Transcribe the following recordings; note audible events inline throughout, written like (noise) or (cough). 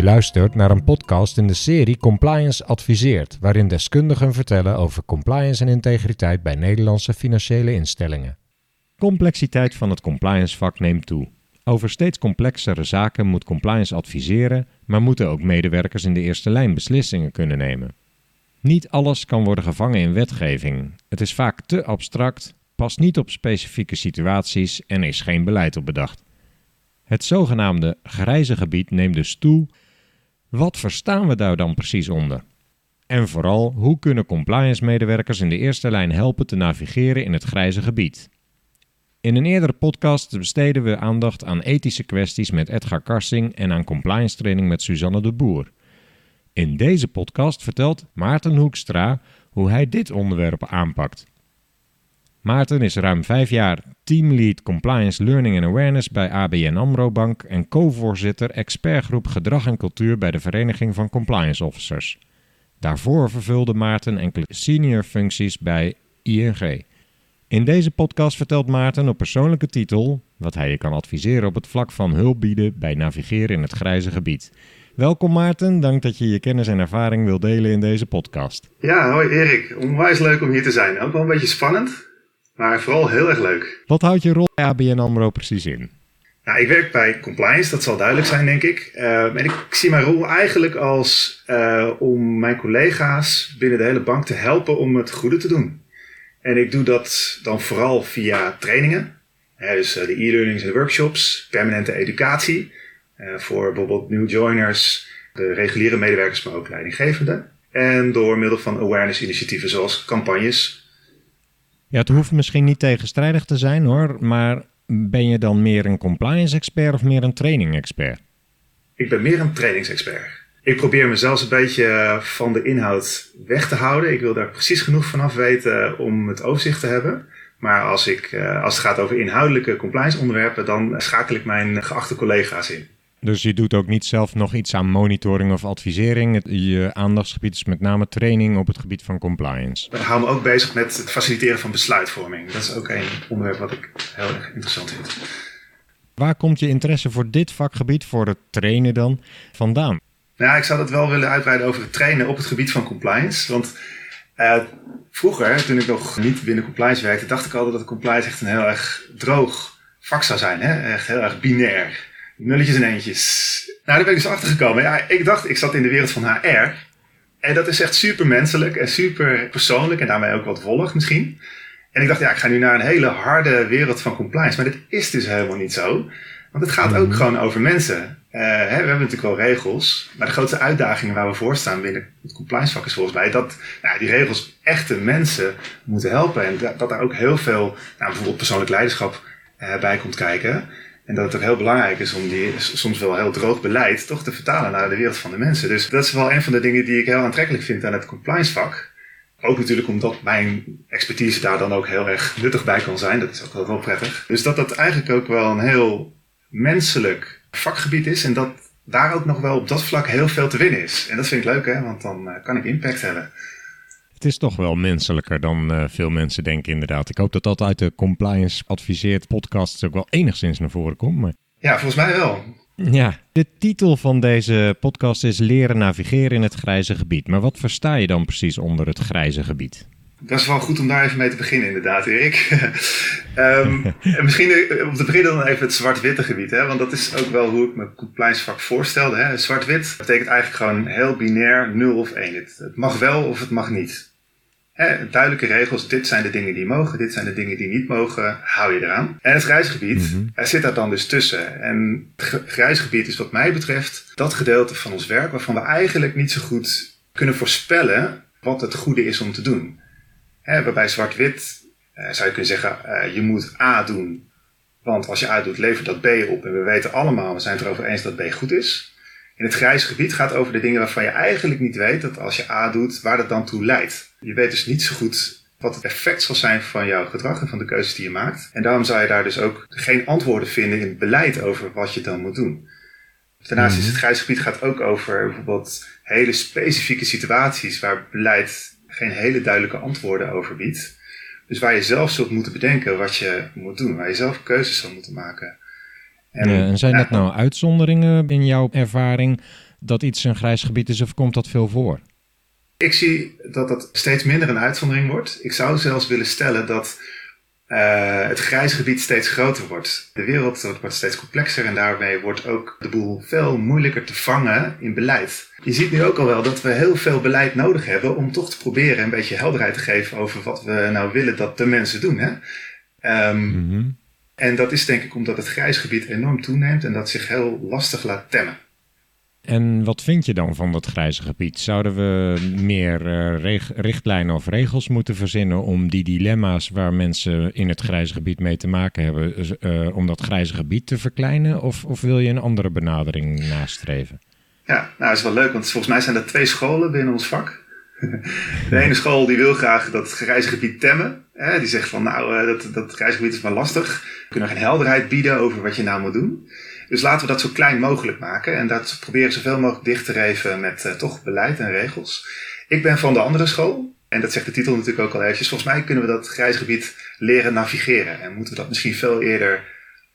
Je luistert naar een podcast in de serie Compliance Adviseert, waarin deskundigen vertellen over compliance en integriteit bij Nederlandse financiële instellingen. Complexiteit van het compliance vak neemt toe. Over steeds complexere zaken moet compliance adviseren, maar moeten ook medewerkers in de eerste lijn beslissingen kunnen nemen. Niet alles kan worden gevangen in wetgeving. Het is vaak te abstract, past niet op specifieke situaties en is geen beleid op bedacht. Het zogenaamde grijze gebied neemt dus toe. Wat verstaan we daar dan precies onder? En vooral, hoe kunnen compliance-medewerkers in de eerste lijn helpen te navigeren in het grijze gebied? In een eerdere podcast besteden we aandacht aan ethische kwesties met Edgar Karsing en aan compliance training met Suzanne de Boer. In deze podcast vertelt Maarten Hoekstra hoe hij dit onderwerp aanpakt. Maarten is ruim vijf jaar teamlead Compliance Learning and Awareness bij ABN AMRO Bank en co-voorzitter expertgroep Gedrag en Cultuur bij de Vereniging van Compliance Officers. Daarvoor vervulde Maarten enkele senior functies bij ING. In deze podcast vertelt Maarten op persoonlijke titel wat hij je kan adviseren op het vlak van hulp bieden bij navigeren in het grijze gebied. Welkom Maarten, dank dat je je kennis en ervaring wil delen in deze podcast. Ja, hoi Erik. Onwijs leuk om hier te zijn. Ook wel een beetje spannend, maar vooral heel erg leuk. Wat houdt je rol bij ABN AMRO precies in? Nou, ik werk bij compliance, dat zal duidelijk zijn denk ik. Uh, en ik zie mijn rol eigenlijk als uh, om mijn collega's binnen de hele bank te helpen om het goede te doen. En ik doe dat dan vooral via trainingen. dus uh, de e-learnings en workshops, permanente educatie. voor bijvoorbeeld new joiners, de reguliere medewerkers, maar ook leidinggevenden. En door middel van awareness initiatieven zoals campagnes. Ja, het hoeft misschien niet tegenstrijdig te zijn hoor, maar ben je dan meer een compliance expert of meer een training expert? Ik ben meer een trainingsexpert. Ik probeer mezelf een beetje van de inhoud weg te houden. Ik wil daar precies genoeg vanaf weten om het overzicht te hebben. Maar als, ik, als het gaat over inhoudelijke compliance onderwerpen, dan schakel ik mijn geachte collega's in. Dus je doet ook niet zelf nog iets aan monitoring of advisering. je aandachtsgebied is met name training op het gebied van compliance. We houden me ook bezig met het faciliteren van besluitvorming. Dat is ook een onderwerp wat ik heel erg interessant vind. Waar komt je interesse voor dit vakgebied, voor het trainen dan, vandaan? Nou, ik zou dat wel willen uitbreiden over het trainen op het gebied van compliance. Want uh, vroeger, toen ik nog niet binnen compliance werkte, dacht ik altijd dat compliance echt een heel erg droog vak zou zijn. Hè? Echt heel erg binair. Nulletjes en eentjes. Nou, daar ben ik dus achter gekomen. Ja, ik dacht, ik zat in de wereld van HR. En dat is echt super menselijk en super persoonlijk en daarmee ook wat wollig misschien. En ik dacht, ja, ik ga nu naar een hele harde wereld van compliance. Maar dit is dus helemaal niet zo. Want het gaat ook mhm. gewoon over mensen. Uh, hè, we hebben natuurlijk wel regels. Maar de grootste uitdagingen waar we voor staan binnen het compliance vak is volgens mij dat nou, die regels echte mensen moeten helpen. En dat, dat daar ook heel veel, nou, bijvoorbeeld persoonlijk leiderschap uh, bij komt kijken. En dat het ook heel belangrijk is om die soms wel heel droog beleid toch te vertalen naar de wereld van de mensen. Dus dat is wel een van de dingen die ik heel aantrekkelijk vind aan het compliance vak. Ook natuurlijk omdat mijn expertise daar dan ook heel erg nuttig bij kan zijn. Dat is ook wel, wel prettig. Dus dat dat eigenlijk ook wel een heel menselijk vakgebied is. En dat daar ook nog wel op dat vlak heel veel te winnen is. En dat vind ik leuk, hè? want dan uh, kan ik impact hebben. Het is toch wel menselijker dan uh, veel mensen denken, inderdaad. Ik hoop dat dat uit de Compliance Adviseert podcast ook wel enigszins naar voren komt. Maar... Ja, volgens mij wel. Ja, de titel van deze podcast is Leren navigeren in het grijze gebied. Maar wat versta je dan precies onder het grijze gebied? Dat is wel goed om daar even mee te beginnen, inderdaad, Erik. um, (laughs) (laughs) en misschien eh, om te beginnen dan even het zwart-witte gebied. Hè? Want dat is ook wel hoe ik me compliance vak voorstelde. Zwart-wit betekent eigenlijk gewoon heel binair 0 of 1. Het, het mag wel of het mag niet duidelijke regels. Dit zijn de dingen die mogen, dit zijn de dingen die niet mogen. Hou je eraan. En het grijsgebied, mm er zit daar dan dus tussen. En het grijsgebied is wat mij betreft dat gedeelte van ons werk waarvan we eigenlijk niet zo goed kunnen voorspellen wat het goede is om te doen. Hè, waarbij zwart-wit eh, zou je kunnen zeggen, uh, je moet A doen. Want als je A doet, levert dat B op. En we weten allemaal, we zijn het erover eens dat B goed is. In het grijze gebied gaat over de dingen waarvan je eigenlijk niet weet dat als je A doet, waar dat dan toe leidt. Je weet dus niet zo goed wat het effect zal zijn van jouw gedrag en van de keuzes die je maakt. En daarom zou je daar dus ook geen antwoorden vinden in het beleid over wat je dan moet doen. Daarnaast is mhm. het grijze gebied gaat ook over bijvoorbeeld hele specifieke situaties waar beleid geen hele duidelijke antwoorden over biedt. Dus waar je zelf zult moeten bedenken wat je moet doen, waar je zelf keuzes zal moeten maken. En, ja, en zijn dat nou uitzonderingen in jouw ervaring dat iets een grijs gebied is of komt dat veel voor? Ik zie dat dat steeds minder een uitzondering wordt. Ik zou zelfs willen stellen dat uh, het grijze gebied steeds groter wordt. De wereld wordt steeds complexer en daarmee wordt ook de boel veel moeilijker te vangen in beleid. Je ziet nu ook al wel dat we heel veel beleid nodig hebben om toch te proberen een beetje helderheid te geven over wat we nou willen dat de mensen doen. Hè? Um, En dat is denk ik omdat het grijze gebied enorm toeneemt en dat zich heel lastig laat temmen. En wat vind je dan van dat grijze gebied? Zouden we meer uh, richtlijnen of regels moeten verzinnen om die dilemma's waar mensen in het grijze gebied mee te maken hebben, uh, om dat grijze gebied te verkleinen? Of, of wil je een andere benadering nastreven? Ja, nou dat is wel leuk, want volgens mij zijn er twee scholen binnen ons vak. (laughs) De ene school die wil graag dat grijze gebied temmen. Hè? Die zegt van nou, uh, dat, dat grijze gebied is maar lastig. We kunnen geen helderheid bieden over wat je nou moet doen. Dus laten we dat zo klein mogelijk maken en dat proberen zoveel mogelijk dicht te reven met uh, toch beleid en regels. Ik ben van de andere school. En dat zegt de titel natuurlijk ook al eventjes. Volgens mij kunnen we dat grijs gebied leren navigeren. En moeten we dat misschien veel eerder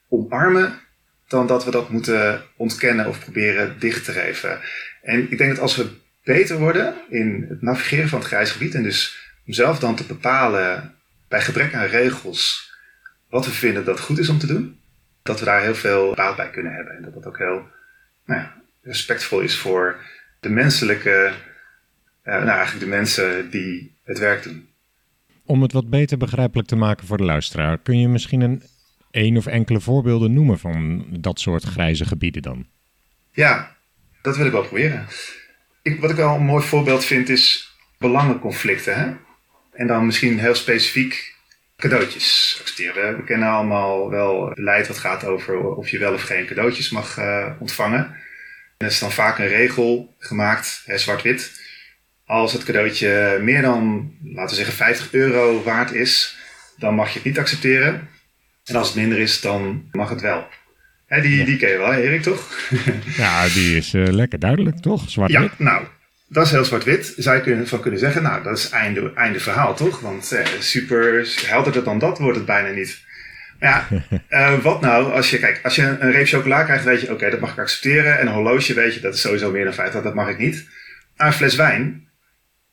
omarmen dan dat we dat moeten ontkennen of proberen dicht te reven. En ik denk dat als we beter worden in het navigeren van het grijs gebied en dus om zelf dan te bepalen bij gebrek aan regels wat we vinden dat goed is om te doen, dat we daar heel veel baat bij kunnen hebben. En dat dat ook heel nou ja, respectvol is voor de menselijke, uh, nou eigenlijk de mensen die het werk doen. Om het wat beter begrijpelijk te maken voor de luisteraar, kun je misschien een één of enkele voorbeelden noemen van dat soort grijze gebieden dan? Ja, dat wil ik wel proberen. Ik, wat ik wel een mooi voorbeeld vind is belangenconflicten. Hè? En dan misschien heel specifiek cadeautjes accepteren. We kennen allemaal wel beleid wat gaat over of je wel of geen cadeautjes mag uh, ontvangen. En er is dan vaak een regel gemaakt, zwart-wit. Als het cadeautje meer dan, laten we zeggen, 50 euro waard is, dan mag je het niet accepteren. En als het minder is, dan mag het wel. Hè, die, die ken je wel, Erik, toch? (laughs) ja, die is uh, lekker duidelijk, toch? Zwart-wit. Ja, nou, dat is heel zwart-wit. Zou je kunnen, van kunnen zeggen, nou, dat is einde, einde verhaal, toch? Want eh, super helderder dan dat wordt het bijna niet. Maar ja, uh, (laughs) wat nou als je, kijk, als je een, reep chocola krijgt, weet je, oké, dat mag ik accepteren. En een horloge, weet je, dat is sowieso meer dan 50, dat mag ik niet. Maar een fles wijn,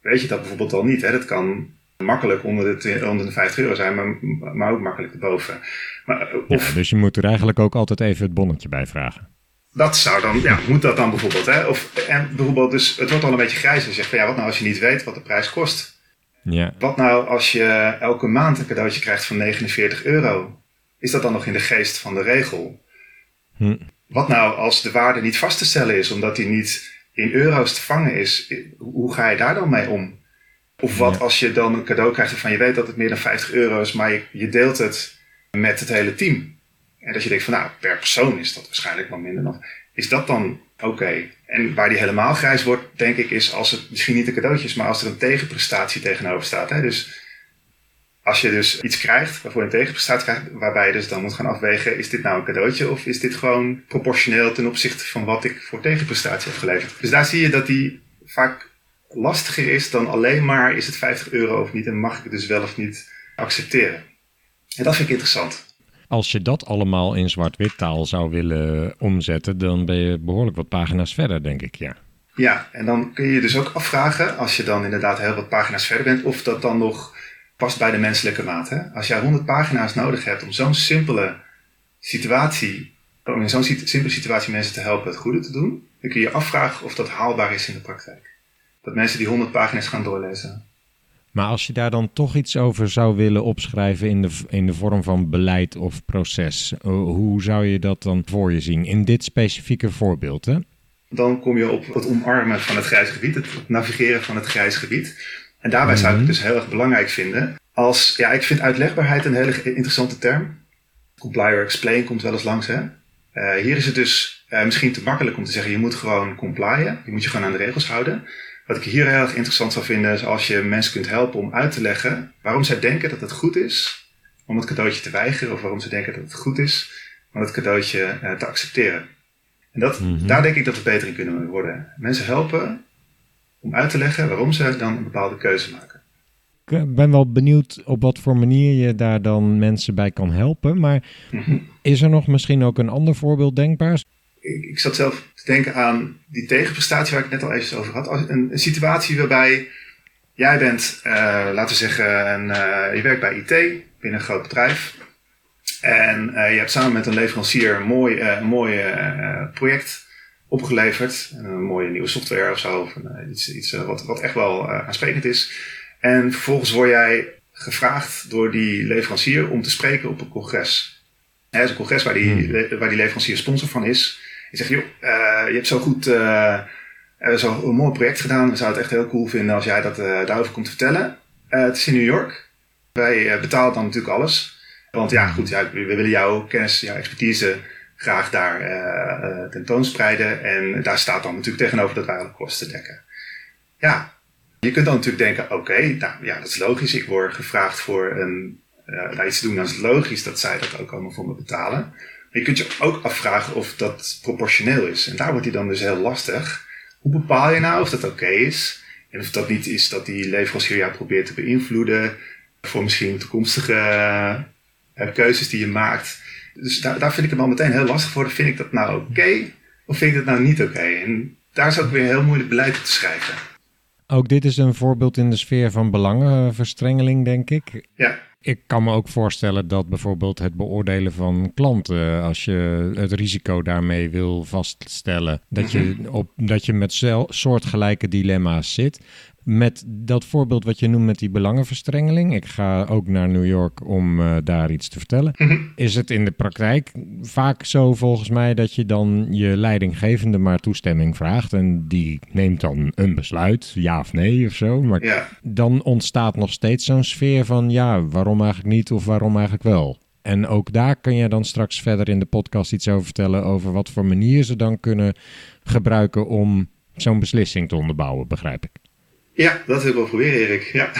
weet je dat bijvoorbeeld al niet. Hè? Dat kan makkelijk onder de, onder de 50 euro zijn, maar, maar ook makkelijk erboven. Maar, eh, of, ja, dus je moet er eigenlijk ook altijd even het bonnetje bij vragen. Dat zou dan, ja, moet dat dan bijvoorbeeld. Hè? Of, en bijvoorbeeld, dus het wordt al een beetje grijs. Je zegt van ja, wat nou als je niet weet wat de prijs kost? Ja. Wat nou als je elke maand een cadeautje krijgt van 49 euro? Is dat dan nog in de geest van de regel? Hm. Wat nou als de waarde niet vast te stellen is, omdat die niet in euro's te vangen is? Hoe ga je daar dan mee om? Of wat als je dan een cadeau krijgt waarvan je weet dat het meer dan 50 euro is, maar je, je deelt het met het hele team? En dat je denkt van nou, per persoon is dat waarschijnlijk wel minder nog. Is dat dan oké? En waar die helemaal grijs wordt, denk ik, is als het misschien niet een cadeautje is, maar als er een tegenprestatie tegenover staat. Hè? Dus als je dus iets krijgt waarvoor je een tegenprestatie krijgt, waarbij je dus dan moet gaan afwegen, is dit nou een cadeautje of is dit gewoon proportioneel ten opzichte van wat ik voor tegenprestatie heb geleverd? Dus daar zie je dat die vaak lastiger is dan alleen maar is het 50 euro of niet en mag ik het dus wel of niet accepteren. En dat vind ik interessant. Als je dat allemaal in zwart-wit taal zou willen omzetten, dan ben je behoorlijk wat pagina's verder, denk ik, ja. Ja, en dan kun je je dus ook afvragen, als je dan inderdaad heel wat pagina's verder bent, of dat dan nog past bij de menselijke maat. Hè? Als jij 100 pagina's nodig hebt om zo'n simpele situatie, om in zo'n simpele situatie mensen te helpen het goede te doen, dan kun je je afvragen of dat haalbaar is in de praktijk. Dat mensen die 100 pagina's gaan doorlezen. Maar als je daar dan toch iets over zou willen opschrijven in de, in de vorm van beleid of proces, eh, hoe zou je dat dan voor je zien in dit specifieke voorbeeld? Hè? Dan kom je op het omarmen van het grijs gebied, het navigeren van het grijs gebied. En daarbij zou ik het mhm. dus heel erg belangrijk vinden. Als, ja, ik vind uitlegbaarheid een hele interessante term. Comply or explain komt wel eens langs. Hè? Uh, hier is het dus uh, misschien te makkelijk om te zeggen: je moet gewoon complyen. Je moet je gewoon aan de regels houden. Wat ik hier heel erg interessant zou vinden is als je mensen kunt helpen om uit te leggen waarom zij denken dat het goed is om het cadeautje te weigeren of waarom ze denken dat het goed is om het cadeautje uh, te accepteren. En dat, mhm. daar denk ik dat we beter in kunnen worden. Mensen helpen om uit te leggen waarom ze dan een bepaalde keuze maken. Ik ben wel benieuwd op wat voor manier je daar dan mensen bij kan helpen. Maar mhm. is er nog misschien ook een ander voorbeeld denkbaar? Ik, ik zat zelf te denken aan die tegenprestatie waar ik net al even over had. Een, een situatie waarbij jij bent, uh, laten we zeggen, een, uh, je werkt bij IT binnen een groot bedrijf. En uh, je hebt samen met een leverancier een mooi, mooi project opgeleverd. Een mooie nieuwe software of zo. Of iets iets wat, wat echt wel aansprekend is. En vervolgens word jij gevraagd door die leverancier om te spreken op een congres. Het is een congres waar die, hmm. waar die leverancier sponsor van is. Je zegt, joh, uh, je hebt zo goed uh, zo een mooi project gedaan. We zouden het echt heel cool vinden als jij dat uh, daarover komt vertellen. het is in New York. Wij betalen dan natuurlijk alles. Want ja, goed, ja, we willen jouw kennis, jouw expertise graag daar tentoonspreiden. En daar staat dan natuurlijk tegenover dat wij alle kosten dekken. Ja, je kunt dan natuurlijk denken, oké, nou ja, dat is logisch. Ik word gevraagd voor een, iets te doen. Dan is het logisch dat zij dat ook allemaal voor me betalen. Je kunt je ook afvragen of dat proportioneel is. En daar wordt die dan dus heel lastig. Hoe bepaal je nou of dat oké is? En of dat niet is dat die leverancier jou probeert te beïnvloeden voor misschien toekomstige uh, keuzes die je maakt. Dus daar, daar vind ik het al meteen heel lastig voor. Vind ik dat nou oké of vind ik dat nou niet oké? En daar is ook weer heel moeilijk beleid op te schrijven. Ook dit is een voorbeeld in de sfeer van belangenverstrengeling, denk ik. Ja. Ik kan me ook voorstellen dat bijvoorbeeld het beoordelen van klanten, als je het risico daarmee wil vaststellen, dat je, mhm. op, dat je met soortgelijke dilemma's zit met dat voorbeeld wat je noemt met die belangenverstrengeling. Ik ga ook naar New York om uh, daar iets te vertellen. Mhm. Is het in de praktijk vaak zo volgens mij dat je dan je leidinggevende maar toestemming vraagt en die neemt dan een besluit, ja of nee of zo. Maar ja. dan ontstaat nog steeds zo'n sfeer van ja, waarom eigenlijk niet of waarom eigenlijk wel. En ook daar kun je dan straks verder in de podcast iets over vertellen over wat voor manier ze dan kunnen gebruiken om zo'n beslissing te onderbouwen, begrijp ik. Ja, dat wil ik wel proberen, Erik. Ja.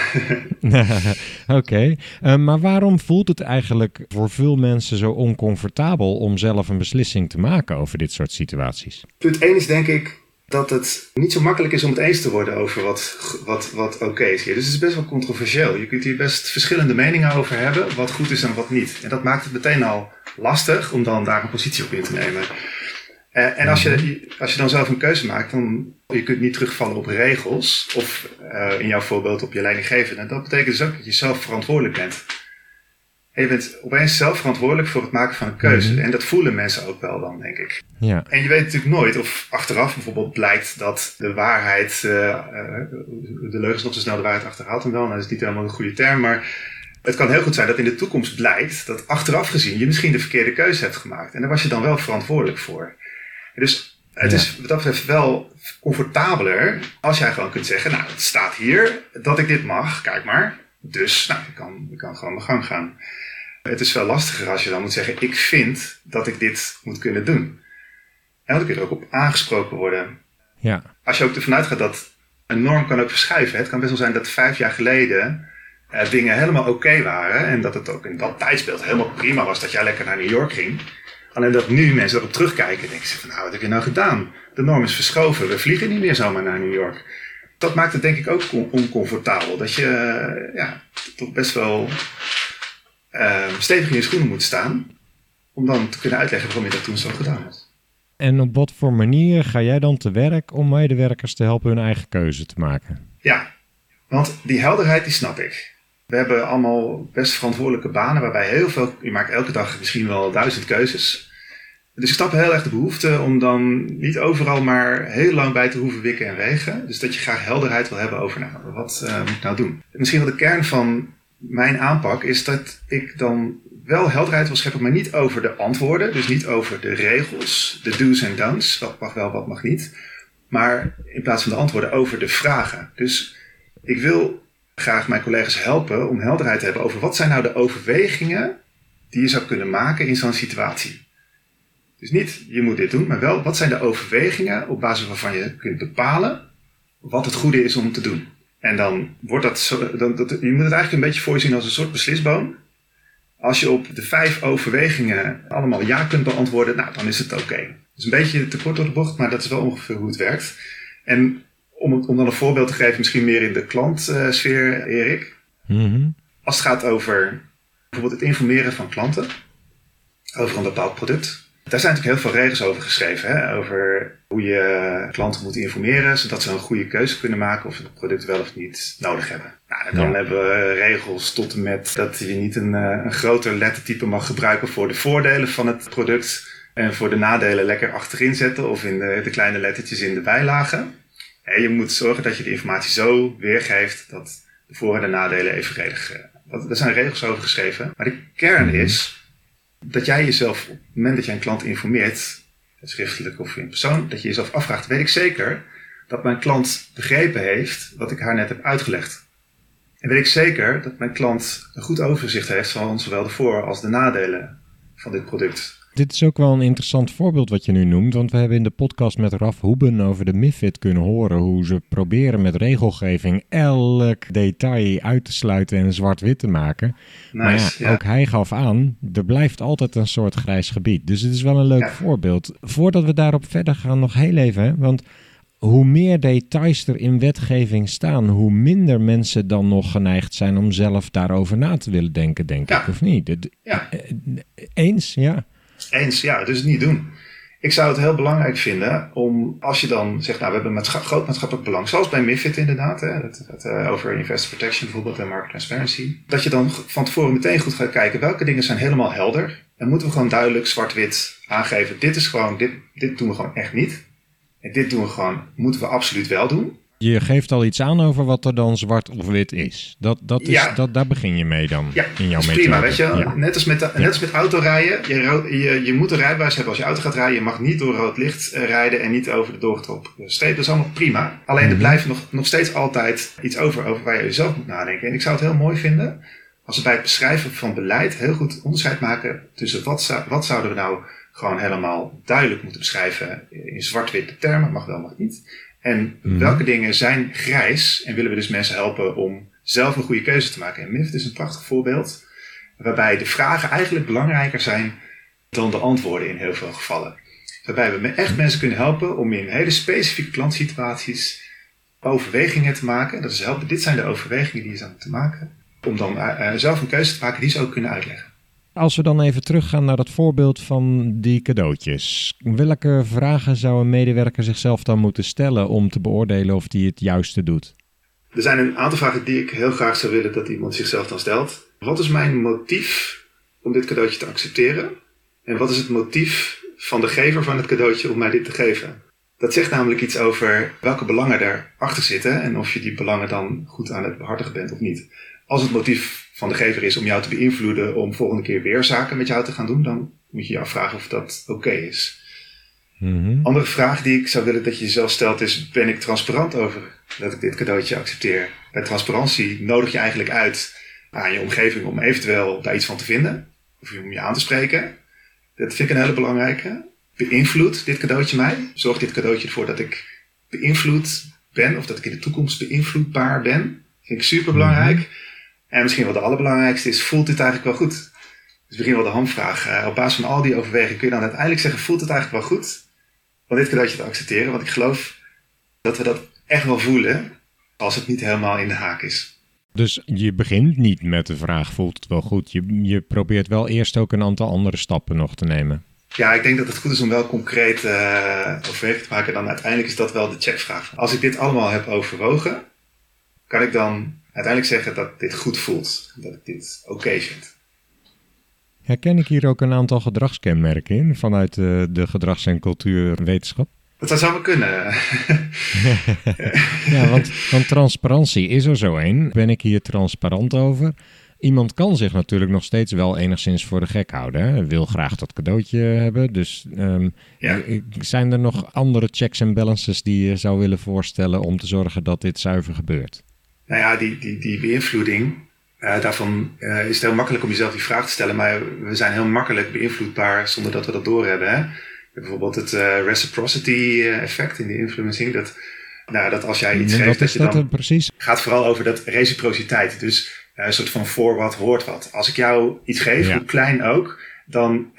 (laughs) Oké, eh, maar waarom voelt het eigenlijk voor veel mensen zo oncomfortabel om zelf een beslissing te maken over dit soort situaties? Punt 1 is denk ik dat het niet zo makkelijk is om het eens te worden over wat, wat, wat oké is hier. Dus het is best wel controversieel. Je kunt hier best verschillende meningen over hebben, wat goed is en wat niet. En dat maakt het meteen al lastig om dan daar een positie op in te nemen. Uh, en als je, als je dan zelf een keuze maakt, dan je kunt niet terugvallen op regels of uh, in jouw voorbeeld op je leidinggevende. Dat betekent dus ook dat je zelf verantwoordelijk bent. En je bent opeens zelf verantwoordelijk voor het maken van een keuze. Mhm. En dat voelen mensen ook wel dan, denk ik. Ja. En je weet natuurlijk nooit of achteraf bijvoorbeeld blijkt dat de waarheid, uh, de leugens nog zo snel de waarheid achterhaalt en wel. Nou, dat is niet helemaal een goede term, maar het kan heel goed zijn dat in de toekomst blijkt dat achteraf gezien je misschien de verkeerde keuze hebt gemaakt. En daar was je dan wel verantwoordelijk voor. Dus het is wat dat betreft wel comfortabeler als jij gewoon kunt zeggen, nou, het staat hier dat ik dit mag, kijk maar. Dus, nou, ik kan, ik kan gewoon mijn gang gaan. Het is veel lastiger als je dan moet zeggen, ik vind dat ik dit moet kunnen doen. En dan kun je er ook op aangesproken worden. Ja. Als je ook ervan uitgaat dat een norm kan ook verschuiven. Het kan best wel zijn dat vijf jaar geleden uh, dingen helemaal oké waren. En dat het ook in dat tijdsbeeld helemaal prima was dat jij lekker naar New York ging. Alleen dat nu mensen erop terugkijken en denken ze van nou, wat heb je nou gedaan? De norm is verschoven, we vliegen niet meer zomaar naar New York. Dat maakt het denk ik ook oncomfortabel. Dat je uh, ja, toch best wel uh, stevig in je schoenen moet staan. Om dan te kunnen uitleggen waarom je dat toen zo gedaan hebt. En op wat voor manier ga jij dan te werk om medewerkers te helpen hun eigen keuze te maken? Ja, want die helderheid die snap ik. We hebben allemaal best verantwoordelijke banen waarbij heel veel, je maakt elke dag misschien wel duizend keuzes. Dus ik snap heel erg de behoefte om dan niet overal maar heel lang bij te hoeven wikken en wegen. Dus dat je graag helderheid wil hebben over, nou, wat uh, moet ik nou doen? Misschien wel de kern van mijn aanpak is dat ik dan wel helderheid wil scheppen, maar niet over de antwoorden. Dus niet over de regels, de do's en don'ts, wat mag wel, wat mag niet. Maar in plaats van de antwoorden over de vragen. Dus ik wil graag mijn collega's helpen om helderheid te hebben over wat zijn nou de overwegingen die je zou kunnen maken in zo'n situatie. Dus niet je moet dit doen, maar wel wat zijn de overwegingen op basis waarvan je kunt bepalen wat het goede is om te doen. En dan wordt dat, zo, dan, dat je moet het eigenlijk een beetje voorzien als een soort beslisboom. Als je op de vijf overwegingen allemaal ja kunt beantwoorden, nou, dan is het oké. Okay. is een beetje te kort door de bocht, maar dat is wel ongeveer hoe het werkt. En om, om dan een voorbeeld te geven, misschien meer in de klantsfeer, Erik. Mhm. Als het gaat over bijvoorbeeld het informeren van klanten over een bepaald product. Daar zijn natuurlijk heel veel regels over geschreven. Hè? Over hoe je klanten moet informeren, zodat ze een goede keuze kunnen maken of ze het product wel of niet nodig hebben. Nou, dan Ja. hebben we regels tot en met dat je niet een, eh, een groter lettertype mag gebruiken voor de voordelen van het product. En voor de nadelen lekker achterin zetten of in de, de kleine lettertjes in de bijlagen. En je moet zorgen dat je de informatie zo weergeeft dat de voor- en de nadelen evenredig. eh, dat- Daar zijn regels over geschreven. Maar de kern Mhm. is dat jij jezelf, op het moment dat jij een klant informeert, schriftelijk of in persoon, dat je jezelf afvraagt: weet ik zeker dat mijn klant begrepen heeft wat ik haar net heb uitgelegd? En weet ik zeker dat mijn klant een goed overzicht heeft van zowel de voor- als de nadelen van dit product? Dit is ook wel een interessant voorbeeld wat je nu noemt, want we hebben in de podcast met Raf Hoeben over de MIFID kunnen horen hoe ze proberen met regelgeving elk detail uit te sluiten en zwart-wit te maken. maar ja, Nice, ja. ook hij gaf aan, er blijft altijd een soort grijs gebied. Dus het is wel een leuk Ja. voorbeeld. Voordat we daarop verder gaan, nog heel even, hè, want hoe meer details er in wetgeving staan, hoe minder mensen dan nog geneigd zijn om zelf daarover na te willen denken, denk Ja. ik, of niet? Ja. Eens, ja. Eens, ja, dus niet doen. Ik zou het heel belangrijk vinden om, als je dan zegt, nou, we hebben maatscha- groot maatschappelijk belang, zoals bij MIFID inderdaad, hè, dat eh, over investor protection bijvoorbeeld en market transparency, dat je dan van tevoren meteen goed gaat kijken welke dingen zijn helemaal helder en moeten we gewoon duidelijk zwart-wit aangeven, dit is gewoon, dit, dit doen we gewoon echt niet. En dit doen we gewoon, moeten we absoluut wel doen. Je geeft al iets aan over wat er dan zwart of wit is. Dat, dat is Ja. dat, daar begin je mee dan Ja, in jouw dat is prima, weet je. Ja. Net, als met, de- net als met autorijden. Je, je, je moet een rijbewijs hebben als je auto gaat rijden. Je mag niet door rood licht eh, rijden en niet over de doorgetrokken streep. Dat is allemaal prima. Alleen er Mhm. blijft nog, nog steeds altijd iets over, over waar je zelf moet nadenken. En ik zou het heel mooi vinden als we bij het beschrijven van beleid heel goed onderscheid maken tussen wat, zou, wat zouden we nou gewoon helemaal duidelijk moeten beschrijven in zwart-witte termen. Mag wel, mag niet. En Mhm. welke dingen zijn grijs en willen we dus mensen helpen om zelf een goede keuze te maken. En MIFID is een prachtig voorbeeld waarbij de vragen eigenlijk belangrijker zijn dan de antwoorden in heel veel gevallen. Waarbij we echt mensen kunnen helpen om in hele specifieke klantsituaties overwegingen te maken. Dat is helpen, dit zijn de overwegingen die je zou moeten maken. Om dan eh, eh, zelf een keuze te maken die ze ook kunnen uitleggen. Als we dan even teruggaan naar dat voorbeeld van die cadeautjes. Welke vragen zou een medewerker zichzelf dan moeten stellen om te beoordelen of die het juiste doet? Er zijn een aantal vragen die ik heel graag zou willen dat iemand zichzelf dan stelt. Wat is mijn motief om dit cadeautje te accepteren? En wat is het motief van de gever van het cadeautje om mij dit te geven? Dat zegt namelijk iets over welke belangen erachter zitten en of je die belangen dan goed aan het behartigen bent of niet. Als het motief van de gever is om jou te beïnvloeden om volgende keer weer zaken met jou te gaan doen, dan moet je je afvragen of dat oké is. Mhm. Andere vraag die ik zou willen dat je jezelf stelt is: ben ik transparant over dat ik dit cadeautje accepteer? Bij transparantie nodig je eigenlijk uit aan je omgeving om eventueel daar iets van te vinden of om je aan te spreken. Dat vind ik een hele belangrijke. Beïnvloedt dit cadeautje mij? Zorgt dit cadeautje ervoor dat ik beïnvloed ben of dat ik in de toekomst beïnvloedbaar ben? Vind ik super belangrijk. En misschien wel de allerbelangrijkste is: voelt dit eigenlijk wel goed? Dus begin wel de hamvraag. Eh, op basis van al die overwegingen kun je dan uiteindelijk zeggen: voelt het eigenlijk wel goed? om dit cadeautje te accepteren. Want ik geloof dat we dat echt wel voelen als het niet helemaal in de haak is. Dus je begint niet met de vraag, voelt het wel goed? Je, je probeert wel eerst ook een aantal andere stappen nog te nemen. Ja, ik denk dat het goed is om wel concreet overweging te maken. Dan uiteindelijk is dat wel de checkvraag. Als ik dit allemaal heb overwogen, kan ik dan uiteindelijk zeggen dat dit goed voelt. Dat ik dit oké vind. Herken ik hier ook een aantal gedragskenmerken in vanuit de, de gedrags- en cultuurwetenschap? Dat zou zomaar kunnen. (laughs) Ja, want, want transparantie is er zo een. Ben ik hier transparant over? Iemand kan zich natuurlijk nog steeds wel enigszins voor de gek houden. Hè? Wil graag dat cadeautje hebben. Dus ehm, Ja. i- zijn er nog andere checks en balances die je zou willen voorstellen om te zorgen dat dit zuiver gebeurt? Nou ja, die, die, die beïnvloeding, eh, daarvan eh, is het heel makkelijk om jezelf die vraag te stellen. Maar we zijn heel makkelijk beïnvloedbaar zonder dat we dat doorhebben. Hè? Bijvoorbeeld het eh, reciprocity effect in de influencing. Dat, nou, dat als jij iets En geeft, dat je dat dan precies? gaat vooral over dat reciprociteit. Dus een soort van voor wat hoort wat. Als ik jou iets geef, Ja. hoe klein ook, dan,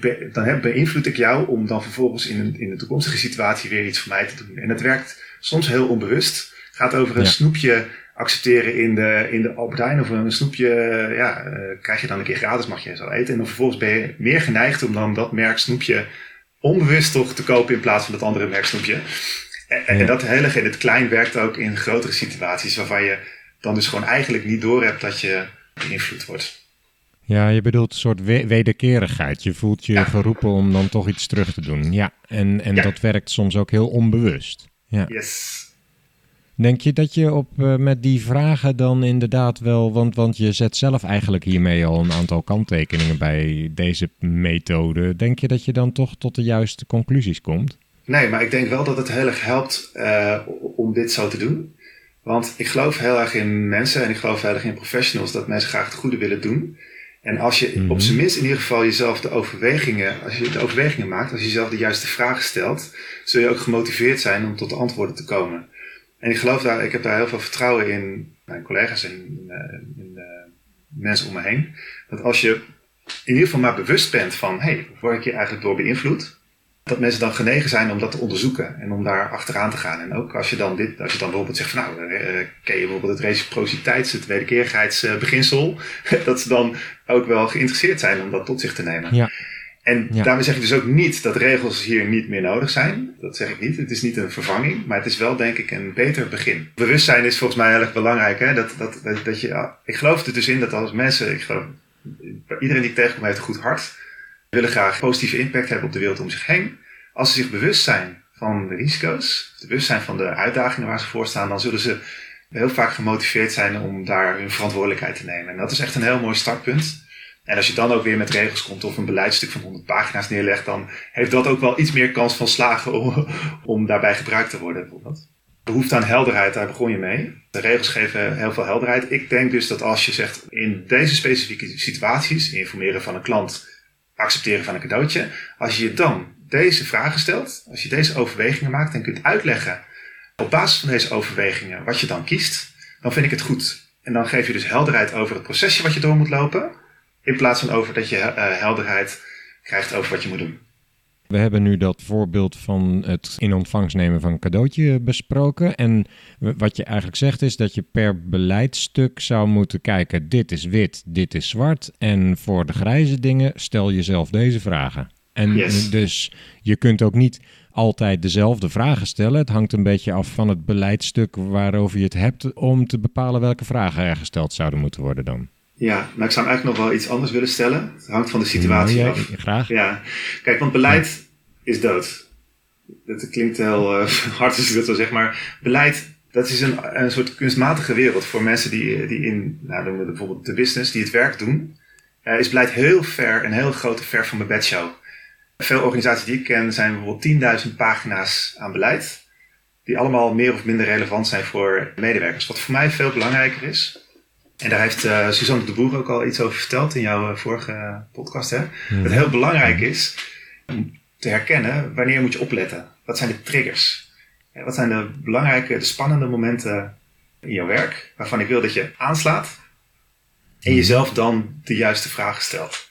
be- dan heb, beïnvloed ik jou om dan vervolgens in een, in een toekomstige situatie weer iets voor mij te doen. En dat werkt soms heel onbewust. Het gaat over een Ja. snoepje accepteren in de, in de Albert Heijn of een snoepje, ja, krijg je dan een keer gratis, mag je zo eten. En dan vervolgens ben je meer geneigd om dan dat merk snoepje onbewust toch te kopen in plaats van dat andere merk snoepje. En, en dat hele in het klein werkt ook in grotere situaties waarvan je dan dus gewoon eigenlijk niet doorhebt dat je beïnvloed wordt. Ja, je bedoelt een soort wederkerigheid. Je voelt je geroepen om dan toch iets terug te doen. Ja, en, en dat werkt soms ook heel onbewust. Ja. Yes. Denk je dat je op, uh, met die vragen dan inderdaad wel, want, want je zet zelf eigenlijk hiermee al een aantal kanttekeningen bij deze methode. Denk je dat je dan toch tot de juiste conclusies komt? Nee, maar ik denk wel dat het heel erg helpt uh, om dit zo te doen. Want ik geloof heel erg in mensen en ik geloof heel erg in professionals dat mensen graag het goede willen doen. En als je op mhm. zijn minst in ieder geval jezelf de overwegingen, als je de overwegingen maakt, als je jezelf de juiste vragen stelt, zul je ook gemotiveerd zijn om tot de antwoorden te komen. En ik geloof daar, ik heb daar heel veel vertrouwen in mijn collega's en in, eh, de mensen om me heen. Dat als je in ieder geval maar bewust bent van, hé, hey, word ik hier eigenlijk door beïnvloed? dat mensen dan genegen zijn om dat te onderzoeken en om daar achteraan te gaan. En ook als je dan, dit, als je dan bijvoorbeeld zegt van nou, uh, ken je bijvoorbeeld het reciprociteits, het wederkerigheidsbeginsel, (laughs) dat ze dan ook wel geïnteresseerd zijn om dat tot zich te nemen. Ja. En daarmee zeg ik dus ook niet dat regels hier niet meer nodig zijn. Dat zeg ik niet. Het is niet een vervanging, maar het is wel denk ik een beter begin. Bewustzijn is volgens mij heel erg belangrijk. Hè? Dat, dat, dat, dat je, ik geloof er dus in dat als mensen, ik geloof, iedereen die ik tegenkom heeft een goed hart willen graag positieve impact hebben op de wereld om zich heen. Als ze zich bewust zijn van de risico's, bewust zijn van de uitdagingen waar ze voor staan, dan zullen ze heel vaak gemotiveerd zijn om daar hun verantwoordelijkheid te nemen. En dat is echt een heel mooi startpunt. En als je dan ook weer met regels komt of een beleidstuk van 100 pagina's neerlegt, dan heeft dat ook wel iets meer kans van slagen om, daarbij gebruikt te worden. Bijvoorbeeld. Behoefte aan helderheid, daar begon je mee. De regels geven heel veel helderheid. Ik denk dus dat als je zegt in deze specifieke situaties, informeren van een klant, accepteren van een cadeautje. Als je dan deze vragen stelt, als je deze overwegingen maakt en kunt uitleggen op basis van deze overwegingen wat je dan kiest, dan vind ik het goed. En dan geef je dus helderheid over het procesje wat je door moet lopen, in plaats van over dat je uh, helderheid krijgt over wat je moet doen. We hebben nu dat voorbeeld van het in ontvangst nemen van een cadeautje besproken. En wat je eigenlijk zegt is dat je per beleidstuk zou moeten kijken: dit is wit, dit is zwart. En voor de grijze dingen stel jezelf deze vragen. En dus je kunt ook niet altijd dezelfde vragen stellen. Het hangt een beetje af van het beleidstuk waarover je het hebt om te bepalen welke vragen er gesteld zouden moeten worden dan. Ja, maar ik zou eigenlijk nog wel iets anders willen stellen. Het hangt van de situatie ja, af. Graag. Ja, kijk, want beleid is dood. Dat klinkt heel uh, (laughs) hard als ik dat zo zeg, maar beleid, dat is een, een soort kunstmatige wereld voor mensen die, die in, nou, noemen we bijvoorbeeld de business, die het werk doen. Uh, is beleid heel ver, een heel grote ver van mijn bedshow. Veel organisaties die ik ken zijn bijvoorbeeld 10.000 pagina's aan beleid, die allemaal meer of minder relevant zijn voor medewerkers. Wat voor mij veel belangrijker is, en daar heeft uh, Suzanne de Boer ook al iets over verteld in jouw vorige podcast, hè? Dat het heel belangrijk is te herkennen wanneer moet je opletten. Wat zijn de triggers? Wat zijn de belangrijke, de spannende momenten in jouw werk waarvan ik wil dat je aanslaat en jezelf dan de juiste vragen stelt.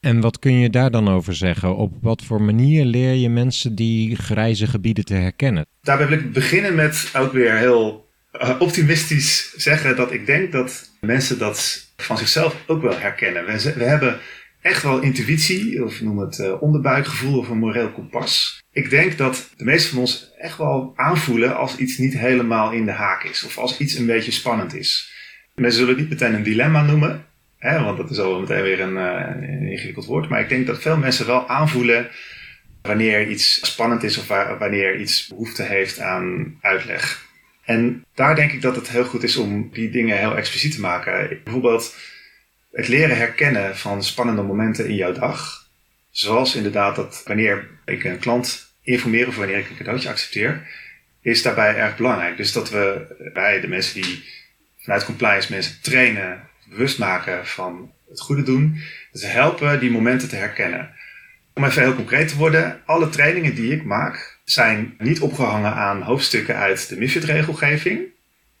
En wat kun je daar dan over zeggen? Op wat voor manier leer je mensen die grijze gebieden te herkennen? Daarbij wil ik beginnen met ook weer heel eh, optimistisch zeggen dat ik denk dat mensen dat van zichzelf ook wel herkennen. We, we hebben echt wel intuïtie, of noem het uh, onderbuikgevoel of een moreel kompas. Ik denk dat de meesten van ons echt wel aanvoelen als iets niet helemaal in de haak is. Of als iets een beetje spannend is. Mensen zullen het niet meteen een dilemma noemen, hè, want dat is al meteen weer een, uh, een, ingewikkeld woord. Maar ik denk dat veel mensen wel aanvoelen wanneer iets spannend is of wanneer iets behoefte heeft aan uitleg. En daar denk ik dat het heel goed is om die dingen heel expliciet te maken. Bijvoorbeeld het leren herkennen van spannende momenten in jouw dag. Zoals inderdaad dat wanneer ik een klant informeer of wanneer ik een cadeautje accepteer, is daarbij erg belangrijk. Dus dat we bij de mensen die vanuit compliance mensen trainen, bewust maken van het goede doen, ze helpen die momenten te herkennen. Om even heel concreet te worden, alle trainingen die ik maak zijn niet opgehangen aan hoofdstukken uit de MIFID-regelgeving,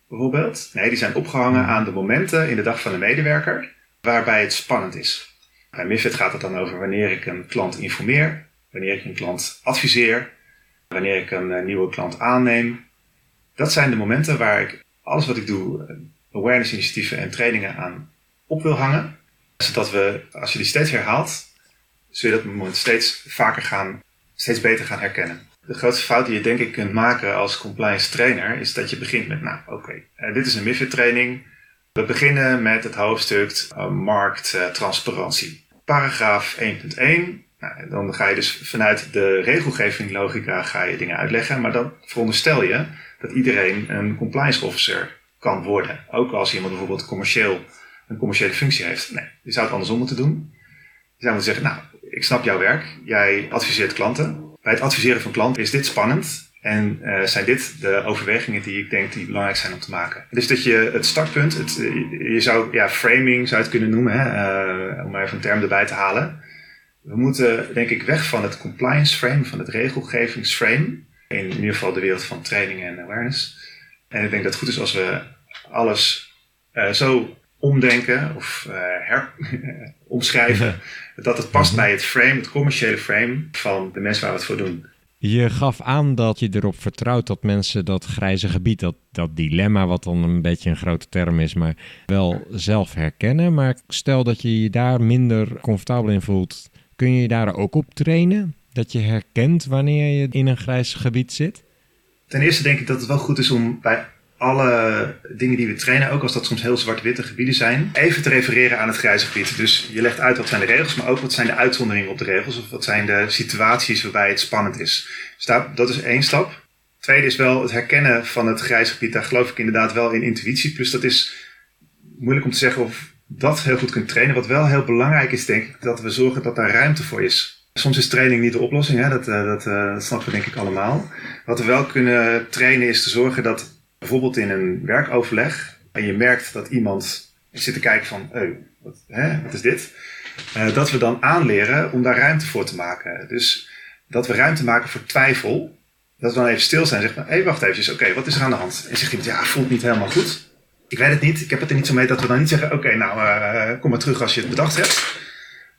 bijvoorbeeld. Nee, die zijn opgehangen aan de momenten in de dag van de medewerker waarbij het spannend is. Bij MIFID gaat het dan over wanneer ik een klant informeer, wanneer ik een klant adviseer, wanneer ik een eh, nieuwe klant aanneem. Dat zijn de momenten waar ik alles wat ik doe, awareness initiatieven en trainingen aan op wil hangen. Zodat we, als je die steeds herhaalt, zul je dat moment steeds vaker gaan, steeds beter gaan herkennen. De grootste fout die je denk ik kunt maken als compliance trainer is dat je begint met, nou oké, eh, dit is een MIFID training. We beginnen met het hoofdstuk uh, markttransparantie. Paragraaf 1.1. Nou, dan ga je dus vanuit de regelgeving logica ga je dingen uitleggen. Maar dan veronderstel je dat iedereen een compliance officer kan worden. Ook als iemand bijvoorbeeld commercieel, een commerciële functie heeft. Nee, je zou het andersom moeten doen. Je zou moeten zeggen, nou, ik snap jouw werk. Jij adviseert klanten. Bij het adviseren van klanten is dit spannend. En uh, zijn dit de overwegingen die ik denk die belangrijk zijn om te maken. Dus dat je het startpunt, het, je zou ja, framing zou het kunnen noemen, hè, uh, om even een term erbij te halen. We moeten denk ik weg van het compliance frame, van het regelgevingsframe. In ieder geval de wereld van training en awareness. En ik denk dat het goed is als we alles uh, zo omdenken of her (laughs) omschrijven. dat het past mhm. bij het frame, het commerciële frame van de mensen waar we het voor doen. Je gaf aan dat je erop vertrouwt dat mensen dat grijze gebied, dat, dat dilemma, wat dan een beetje een grote term is, maar wel zelf herkennen. Maar stel dat je je daar minder comfortabel in voelt, kun je je daar ook op trainen? Dat je herkent wanneer je in een grijs gebied zit? Ten eerste denk ik dat het wel goed is om bij alle dingen die we trainen, ook als dat soms heel zwart-witte gebieden zijn, even te refereren aan het grijze gebied. Dus je legt uit wat zijn de regels, maar ook wat zijn de uitzonderingen op de regels of wat zijn de situaties waarbij het spannend is. Dus dat is één stap. Tweede is wel het herkennen van het grijze gebied. Daar geloof ik inderdaad wel in intuïtie. Plus dat is moeilijk om te zeggen of dat heel goed kunt trainen. Wat wel heel belangrijk is, denk ik, dat we zorgen dat daar ruimte voor is. Soms is training niet de oplossing, hè? Dat, uh, dat, uh, dat snappen we denk ik allemaal. Wat we wel kunnen trainen is te zorgen dat bijvoorbeeld in een werkoverleg en je merkt dat iemand zit te kijken van, wat, hè, wat is dit? Uh, dat we dan aanleren om daar ruimte voor te maken. Dus dat we ruimte maken voor twijfel. Dat we dan even stil zijn en zeggen, hé, hey, wacht even, oké, wat is er aan de hand? En zegt iemand, ja, voelt niet helemaal goed. Ik weet het niet, ik heb het er niet zo mee dat we dan niet zeggen, oké, nou, uh, kom maar terug als je het bedacht hebt.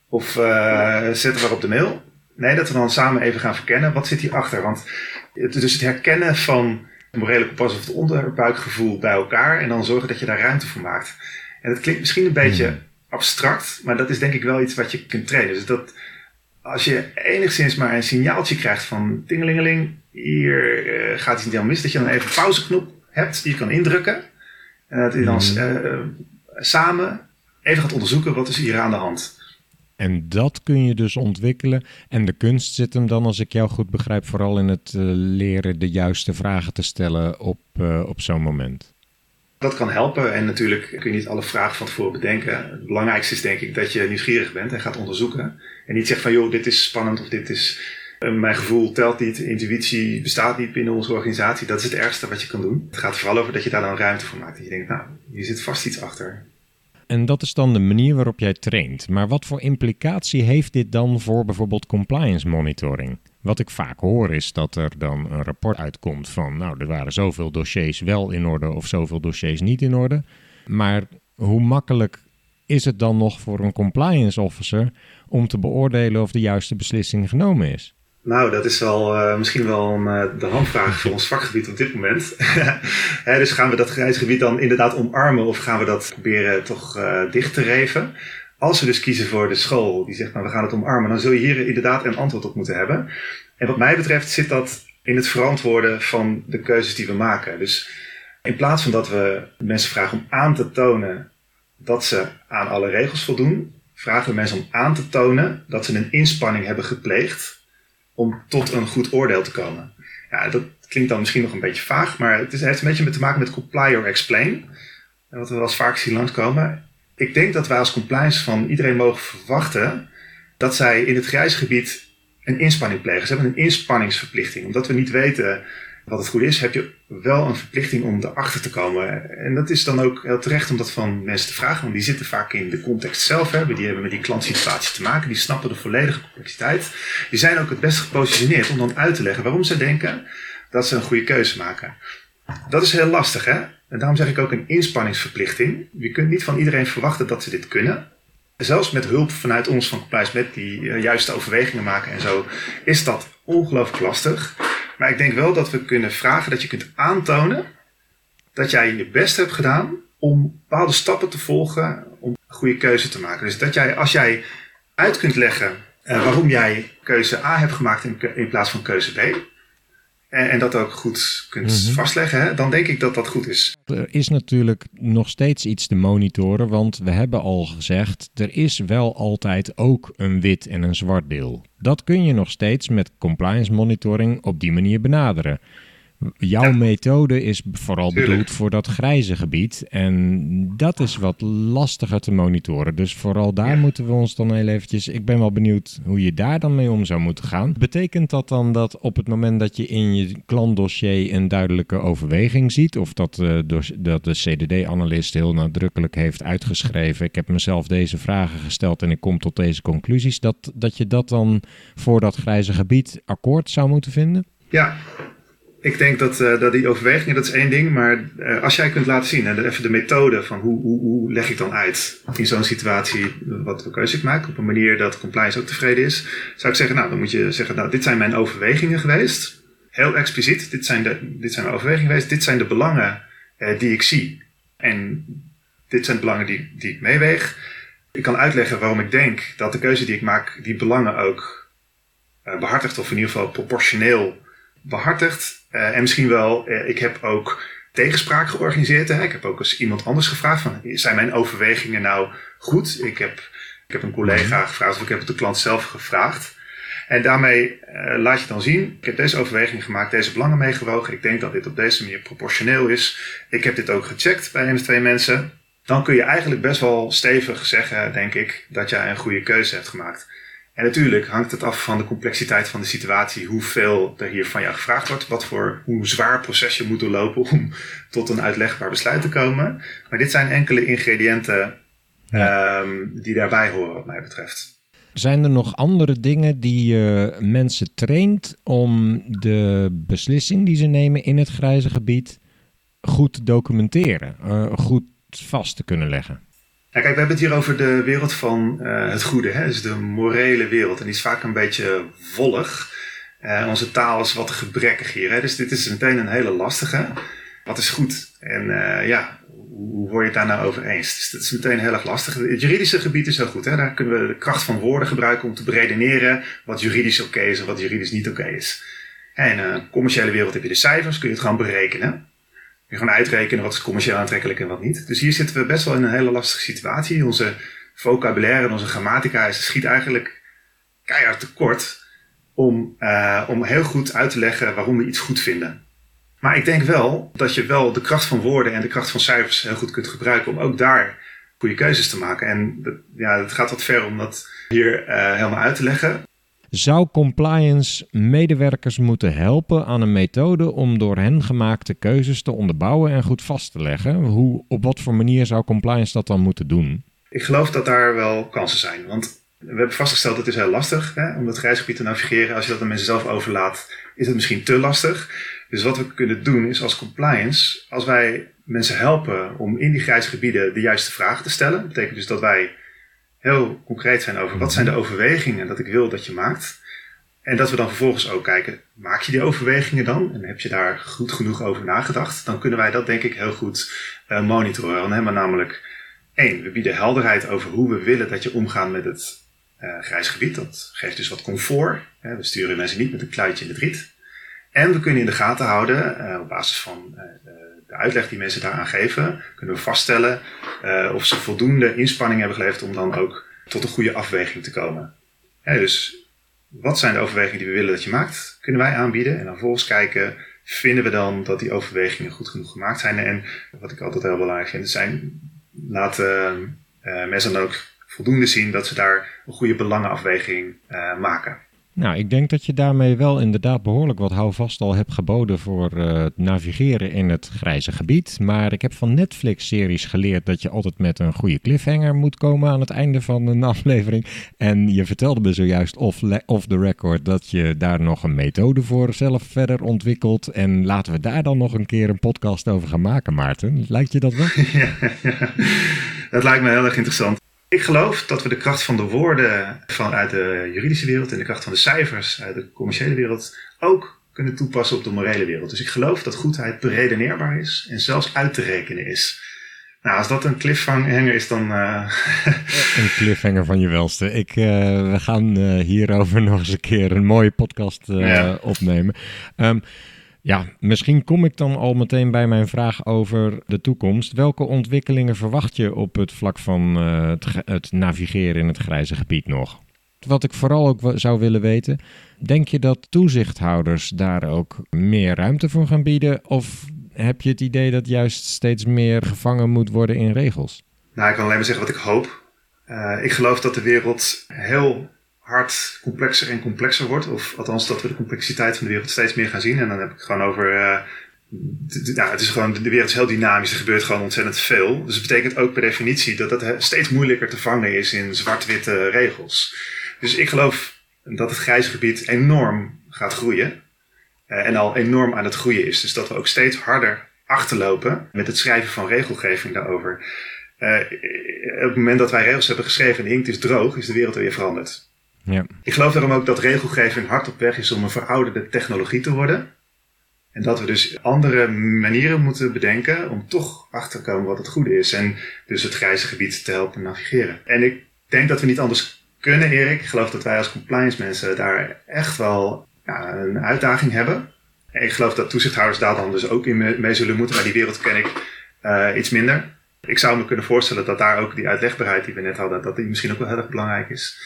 Of uh, zet het maar op de mail. Nee, dat we dan samen even gaan verkennen, wat zit hierachter? Want dus het herkennen van morele kompas of het onderbuikgevoel bij elkaar en dan zorgen dat je daar ruimte voor maakt. En dat klinkt misschien een beetje hmm. abstract, maar dat is denk ik wel iets wat je kunt trainen. Dus dat als je enigszins maar een signaaltje krijgt van tingelingeling, hier uh, gaat iets niet helemaal mis, dat je dan even een pauzeknop hebt die je kan indrukken. En dat je dan uh, samen even gaat onderzoeken wat is hier aan de hand. En dat kun je dus ontwikkelen. En de kunst zit hem dan, als ik jou goed begrijp, vooral in het uh, leren de juiste vragen te stellen op, uh, op zo'n moment. Dat kan helpen en natuurlijk kun je niet alle vragen van tevoren bedenken. Het belangrijkste is denk ik dat je nieuwsgierig bent en gaat onderzoeken. En niet zegt van joh, dit is spannend of dit is... Uh, mijn gevoel telt niet, intuïtie bestaat niet binnen onze organisatie. Dat is het ergste wat je kan doen. Het gaat vooral over dat je daar dan ruimte voor maakt. Dat je denkt, nou, hier zit vast iets achter. En dat is dan de manier waarop jij traint. Maar wat voor implicatie heeft dit dan voor bijvoorbeeld compliance monitoring? Wat ik vaak hoor is dat er dan een rapport uitkomt van, nou, er waren zoveel dossiers wel in orde of zoveel dossiers niet in orde. Maar hoe makkelijk is het dan nog voor een compliance officer om te beoordelen of de juiste beslissing genomen is? Nou, dat is wel uh, misschien wel een, uh, de handvraag voor ons vakgebied op dit moment. (laughs) Dus gaan we dat gebied dan inderdaad omarmen of gaan we dat proberen toch uh, dicht te reven? Als we dus kiezen voor de school die zegt, nou we gaan het omarmen, dan zul je hier inderdaad een antwoord op moeten hebben. En wat mij betreft zit dat in het verantwoorden van de keuzes die we maken. Dus in plaats van dat we mensen vragen om aan te tonen dat ze aan alle regels voldoen, vragen we mensen om aan te tonen dat ze een inspanning hebben gepleegd om tot een goed oordeel te komen. Ja, dat klinkt dan misschien nog een beetje vaag, maar het, is, heeft een beetje te maken met comply or explain. En wat we wel eens vaak zien langskomen. Ik denk dat wij als compliance van iedereen mogen verwachten dat zij in het grijze gebied een inspanning plegen. Ze hebben een inspanningsverplichting, omdat we niet weten wat het goed is, heb je wel een verplichting om erachter te komen. En dat is dan ook heel terecht om dat van mensen te vragen, want die zitten vaak in de context zelf. Hè. Die hebben met die klantsituatie te maken, die snappen de volledige complexiteit. Die zijn ook het best gepositioneerd om dan uit te leggen waarom ze denken dat ze een goede keuze maken. Dat is heel lastig, hè? En daarom zeg ik ook een inspanningsverplichting. Je kunt niet van iedereen verwachten dat ze dit kunnen. Zelfs met hulp vanuit ons van Compliance Met, die eh, juiste overwegingen maken en zo, is dat ongelooflijk lastig. Maar ik denk wel dat we kunnen vragen dat je kunt aantonen dat jij je best hebt gedaan om bepaalde stappen te volgen om een goede keuze te maken. Dus dat jij, als jij uit kunt leggen uh, waarom jij keuze A hebt gemaakt in plaats van keuze B, en, en, dat ook goed kunt mhm. vastleggen, hè, dan denk ik dat dat goed is. Er is natuurlijk nog steeds iets te monitoren, want we hebben al gezegd, er is wel altijd ook een wit en een zwart deel. Dat kun je nog steeds met compliance monitoring op die manier benaderen. Jouw methode is vooral bedoeld voor dat grijze gebied. En dat is wat lastiger te monitoren. Dus vooral daar moeten we ons dan heel eventjes... Ik ben wel benieuwd hoe je daar dan mee om zou moeten gaan. Betekent dat dan dat op het moment dat je in je klantdossier een duidelijke overweging ziet... of dat, uh, dat de CDD-analyst heel nadrukkelijk heeft uitgeschreven... ik heb mezelf deze vragen gesteld en ik kom tot deze conclusies... dat, dat je dat dan voor dat grijze gebied akkoord zou moeten vinden? Ja, ik denk dat, uh, dat die overwegingen, dat is één ding. Maar uh, als jij kunt laten zien, en even de methode van hoe, hoe, hoe leg ik dan uit in zo'n situatie wat voor keuze ik maak, op een manier dat compliance ook tevreden is, zou ik zeggen, nou dan moet je zeggen, nou dit zijn mijn overwegingen geweest. Heel expliciet, dit zijn, de, dit zijn mijn overwegingen geweest, dit zijn de belangen uh, die ik zie. En dit zijn de belangen die, die ik meeweeg. Ik kan uitleggen waarom ik denk dat de keuze die ik maak, die belangen ook behartigt, of in ieder geval proportioneel behartigd. Uh, en misschien wel, uh, ik heb ook tegenspraak georganiseerd. Hè. Ik heb ook eens iemand anders gevraagd van, zijn mijn overwegingen nou goed? Ik heb, ik heb een collega mhm. gevraagd of ik heb het de klant zelf gevraagd. En daarmee uh, laat je dan zien, ik heb deze overweging gemaakt, deze belangen meegewogen. Ik denk dat dit op deze manier proportioneel is. Ik heb dit ook gecheckt bij een of twee mensen. Dan kun je eigenlijk best wel stevig zeggen, denk ik, dat jij een goede keuze hebt gemaakt. En natuurlijk hangt het af van de complexiteit van de situatie, hoeveel er hier van jou gevraagd wordt, wat voor, hoe zwaar proces je moet doorlopen om tot een uitlegbaar besluit te komen. Maar dit zijn enkele ingrediënten um, die daarbij horen, wat mij betreft. Zijn er nog andere dingen die je mensen traint om de beslissing die ze nemen in het grijze gebied goed te documenteren, uh, goed vast te kunnen leggen? Kijk, we hebben het hier over de wereld van uh, het goede, hè? dus de morele wereld. En die is vaak een beetje vollig. Uh, onze taal is wat gebrekkig hier. Hè? Dus dit is meteen een hele lastige. Wat is goed? En uh, ja, hoe word je het daar nou over eens? Dus dat is meteen heel erg lastig. Het juridische gebied is heel goed. Hè? Daar kunnen we de kracht van woorden gebruiken om te beredeneren wat juridisch oké is en wat juridisch niet oké is. En in een commerciële wereld heb je de cijfers, kun je het gewoon berekenen gewoon uitrekenen wat is commercieel aantrekkelijk en wat niet. Dus hier zitten we best wel in een hele lastige situatie. Onze vocabulaire en onze grammatica schiet eigenlijk keihard tekort om, uh, om heel goed uit te leggen waarom we iets goed vinden. Maar ik denk wel dat je wel de kracht van woorden en de kracht van cijfers heel goed kunt gebruiken om ook daar goede keuzes te maken. En ja, het gaat wat ver om dat hier uh, helemaal uit te leggen. Zou compliance medewerkers moeten helpen aan een methode om door hen gemaakte keuzes te onderbouwen en goed vast te leggen? Hoe, op wat voor manier zou compliance dat dan moeten doen? Ik geloof dat daar wel kansen zijn. Want we hebben vastgesteld dat het heel lastig hè, om het reisgebied te navigeren. Als je dat aan mensen zelf overlaat, is het misschien te lastig. Dus wat we kunnen doen is als compliance, als wij mensen helpen om in die grijze gebieden de juiste vragen te stellen. Dat betekent dus dat wij heel concreet zijn over wat zijn de overwegingen dat ik wil dat je maakt. En dat we dan vervolgens ook kijken, maak je die overwegingen dan? En heb je daar goed genoeg over nagedacht? Dan kunnen wij dat denk ik heel goed uh, monitoren. Dan hebben we namelijk één, we bieden helderheid over hoe we willen dat je omgaat met het uh, grijs gebied. Dat geeft dus wat comfort. Hè? We sturen mensen niet met een kluitje in het riet. En we kunnen in de gaten houden, uh, op basis van de uitleg die mensen daaraan geven, kunnen we vaststellen uh, of ze voldoende inspanning hebben geleverd om dan ook tot een goede afweging te komen. dus wat zijn de overwegingen die we willen dat je maakt, kunnen wij aanbieden. En dan vervolgens kijken, vinden we dan dat die overwegingen goed genoeg gemaakt zijn. En wat ik altijd heel belangrijk vind, zijn laten uh, mensen dan ook voldoende zien dat ze daar een goede belangenafweging maken. Nou, ik denk dat je daarmee wel inderdaad behoorlijk wat houvast al hebt geboden voor uh, het navigeren in het grijze gebied. Maar ik heb van Netflix-series geleerd dat je altijd met een goede cliffhanger moet komen aan het einde van een (laughs) aflevering. En je vertelde me zojuist off, the record dat je daar nog een methode voor zelf verder ontwikkelt. En laten we daar dan nog een keer een podcast over gaan maken, Maarten. Lijkt je dat wel? (laughs) Ja. (laughs) dat lijkt me heel erg interessant. Ik geloof dat we de kracht van de woorden vanuit de juridische wereld en de kracht van de cijfers uit de commerciële wereld ook kunnen toepassen op de morele wereld. Dus ik geloof dat goedheid beredeneerbaar is en zelfs uit te rekenen is. Nou, als dat een cliffhanger is, dan. Uh... (laughs) een cliffhanger van je welste. Ik, uh, we gaan uh, hierover (laughs) nog eens een keer een mooie podcast ja. opnemen. Um, ja, misschien kom ik dan al meteen bij mijn vraag over de toekomst. Welke ontwikkelingen verwacht je op het vlak van het, het navigeren in het grijze gebied nog? Wat ik vooral ook zou willen weten, denk je dat toezichthouders daar ook meer ruimte voor gaan bieden? Of heb je het idee dat juist steeds meer gevangen moet worden in regels? Nou, ik kan alleen maar zeggen wat ik hoop. Uh, ik geloof dat de wereld heel hard complexer en complexer wordt. Of althans dat we de complexiteit van de wereld steeds meer gaan zien. En dan heb ik gewoon over... Uh, nou, het is gewoon, de wereld is heel dynamisch, er gebeurt gewoon ontzettend veel. Dus het betekent ook per definitie dat het steeds moeilijker te vangen is in zwart-witte regels. Dus ik geloof dat het grijze gebied enorm gaat groeien. Uh, en al enorm aan het groeien is. Dus dat we ook steeds harder achterlopen met het schrijven van regelgeving daarover. Uh, op het moment dat wij regels hebben geschreven en de inkt is droog, is de wereld weer veranderd. Ja. Ik geloof daarom ook dat regelgeving hard op weg is om een verouderde technologie te worden. En dat we dus andere manieren moeten bedenken om toch achter te komen wat het goede is. En dus het grijze gebied te helpen navigeren. En ik denk dat we niet anders kunnen, Erik. Ik geloof dat wij als compliance mensen daar echt wel ja, een uitdaging hebben. En ik geloof dat toezichthouders daar dan dus ook in mee zullen moeten, maar die wereld ken ik uh, iets minder. Ik zou me kunnen voorstellen dat daar ook die uitlegbaarheid die we net hadden, dat die misschien ook wel heel erg belangrijk is.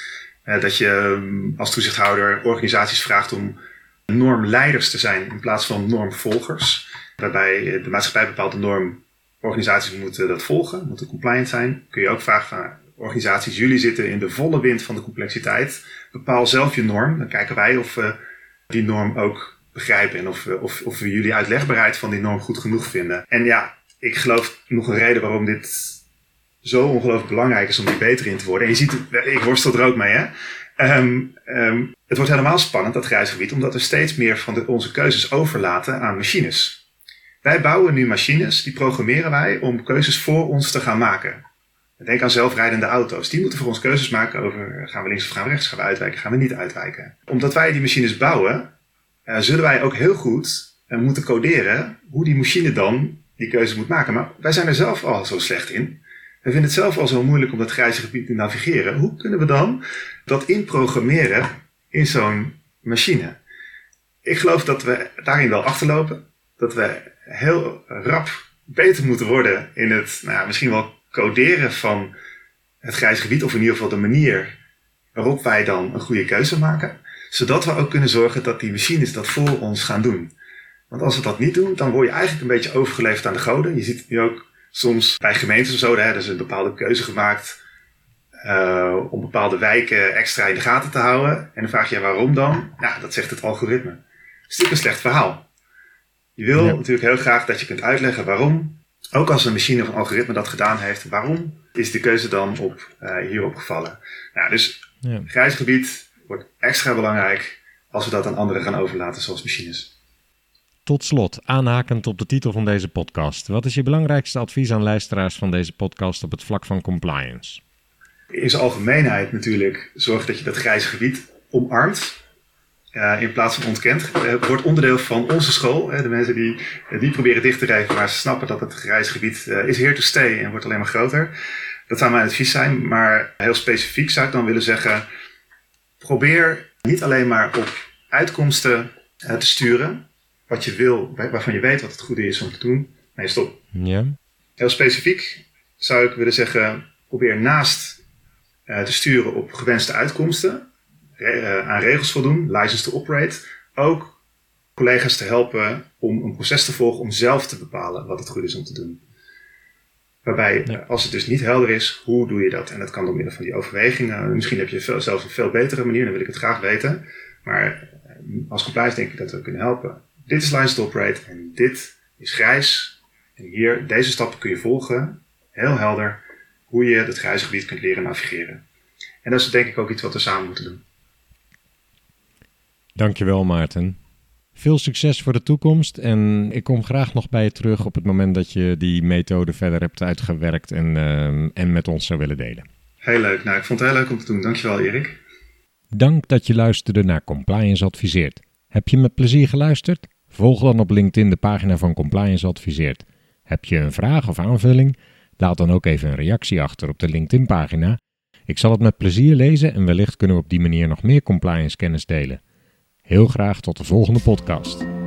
Dat je um, als toezichthouder organisaties vraagt om normleiders te zijn in plaats van normvolgers. Waarbij de maatschappij bepaalde norm, organisaties moeten dat volgen, moeten compliant zijn. Kun je ook vragen van organisaties, jullie zitten in de volle wind van de complexiteit. Bepaal zelf je norm. Dan kijken wij of we die norm ook begrijpen en of of, of we jullie uitlegbaarheid van die norm goed genoeg vinden. En ja, ik geloof nog een reden waarom dit zo ongelooflijk belangrijk is om hier beter in te worden. En je ziet, ik worstel er ook mee, hè. Um, um, het wordt helemaal spannend, dat grijsgebied, omdat we steeds meer van de, onze keuzes overlaten aan machines. Wij bouwen nu machines, die programmeren wij om keuzes voor ons te gaan maken. Denk aan zelfrijdende auto's. Die moeten voor ons keuzes maken over gaan we links of gaan we rechts, gaan we uitwijken, gaan we niet uitwijken. Omdat wij die machines bouwen, uh, zullen wij ook heel goed uh, moeten coderen hoe die machine dan die keuze moet maken. Maar wij zijn er zelf al zo slecht in. We vinden het zelf al zo moeilijk om dat grijze gebied te navigeren. Hoe kunnen we dan dat inprogrammeren in zo'n machine? Ik geloof dat we daarin wel achterlopen. Dat we heel rap beter moeten worden in het nou misschien wel coderen van het grijze gebied. Of in ieder geval de manier waarop wij dan een goede keuze maken zodat we ook kunnen zorgen dat die machines dat voor ons gaan doen. Want als we dat niet doen, dan word je eigenlijk een beetje overgeleverd aan de goden. Je ziet nu ook soms bij gemeentes of zo, hè, er is een bepaalde keuze gemaakt uh, om bepaalde wijken extra in de gaten te houden. En dan vraag je waarom dan? Ja, dat zegt het algoritme. Dat is natuurlijk een slecht verhaal. Je wil natuurlijk heel graag dat je kunt uitleggen waarom. Ook als een machine of een algoritme dat gedaan heeft, waarom is de keuze dan op, uh, hierop gevallen? Nou, dus ja. grijs gebied, wordt extra belangrijk als we dat aan anderen gaan overlaten, zoals machines. Tot slot, aanhakend op de titel van deze podcast. Wat is je belangrijkste advies aan luisteraars van deze podcast op het vlak van compliance? In zijn algemeenheid natuurlijk zorg dat je dat grijze gebied omarmt. Uh, in plaats van ontkent. Het wordt onderdeel van onze school. De mensen die, die proberen dicht te rijden, maar ze snappen dat het grijze gebied uh, is here to stay en wordt alleen maar groter. Dat zou mijn advies zijn. Maar heel specifiek zou ik dan willen zeggen probeer niet alleen maar op uitkomsten uh, te sturen, wat je wil, waarvan je weet wat het goede is om te doen. Nee, stop. Ja. Heel specifiek zou ik willen zeggen, probeer naast uh, te sturen op gewenste uitkomsten, re uh, aan regels voldoen, license to operate, ook collega's te helpen om een proces te volgen om zelf te bepalen wat het goed is om te doen. Waarbij, als het dus niet helder is, hoe doe je dat? En dat kan door middel van die overwegingen. Misschien heb je veel, zelfs een veel betere manier, dan wil ik het graag weten. Maar eh, als compliance denk ik dat we kunnen helpen. Dit is line to operate en dit is grijs. En hier, deze stappen kun je volgen. Heel helder hoe je het grijze gebied kunt leren navigeren. En dat is denk ik ook iets wat we samen moeten doen. Dankjewel Maarten. Veel succes voor de toekomst en ik kom graag nog bij je terug op het moment dat je die methode verder hebt uitgewerkt en, uh, en met ons zou willen delen. Heel leuk. Nou, ik vond het heel leuk om te doen. Dankjewel Erik. Dank dat je luisterde naar Compliance Adviseert. Heb je met plezier geluisterd? Volg dan op LinkedIn de pagina van Compliance Adviseert. Heb je een vraag of aanvulling? Laat dan ook even een reactie achter op de LinkedIn-pagina. Ik zal het met plezier lezen en wellicht kunnen we op die manier nog meer compliance kennis delen. Heel graag tot de volgende podcast.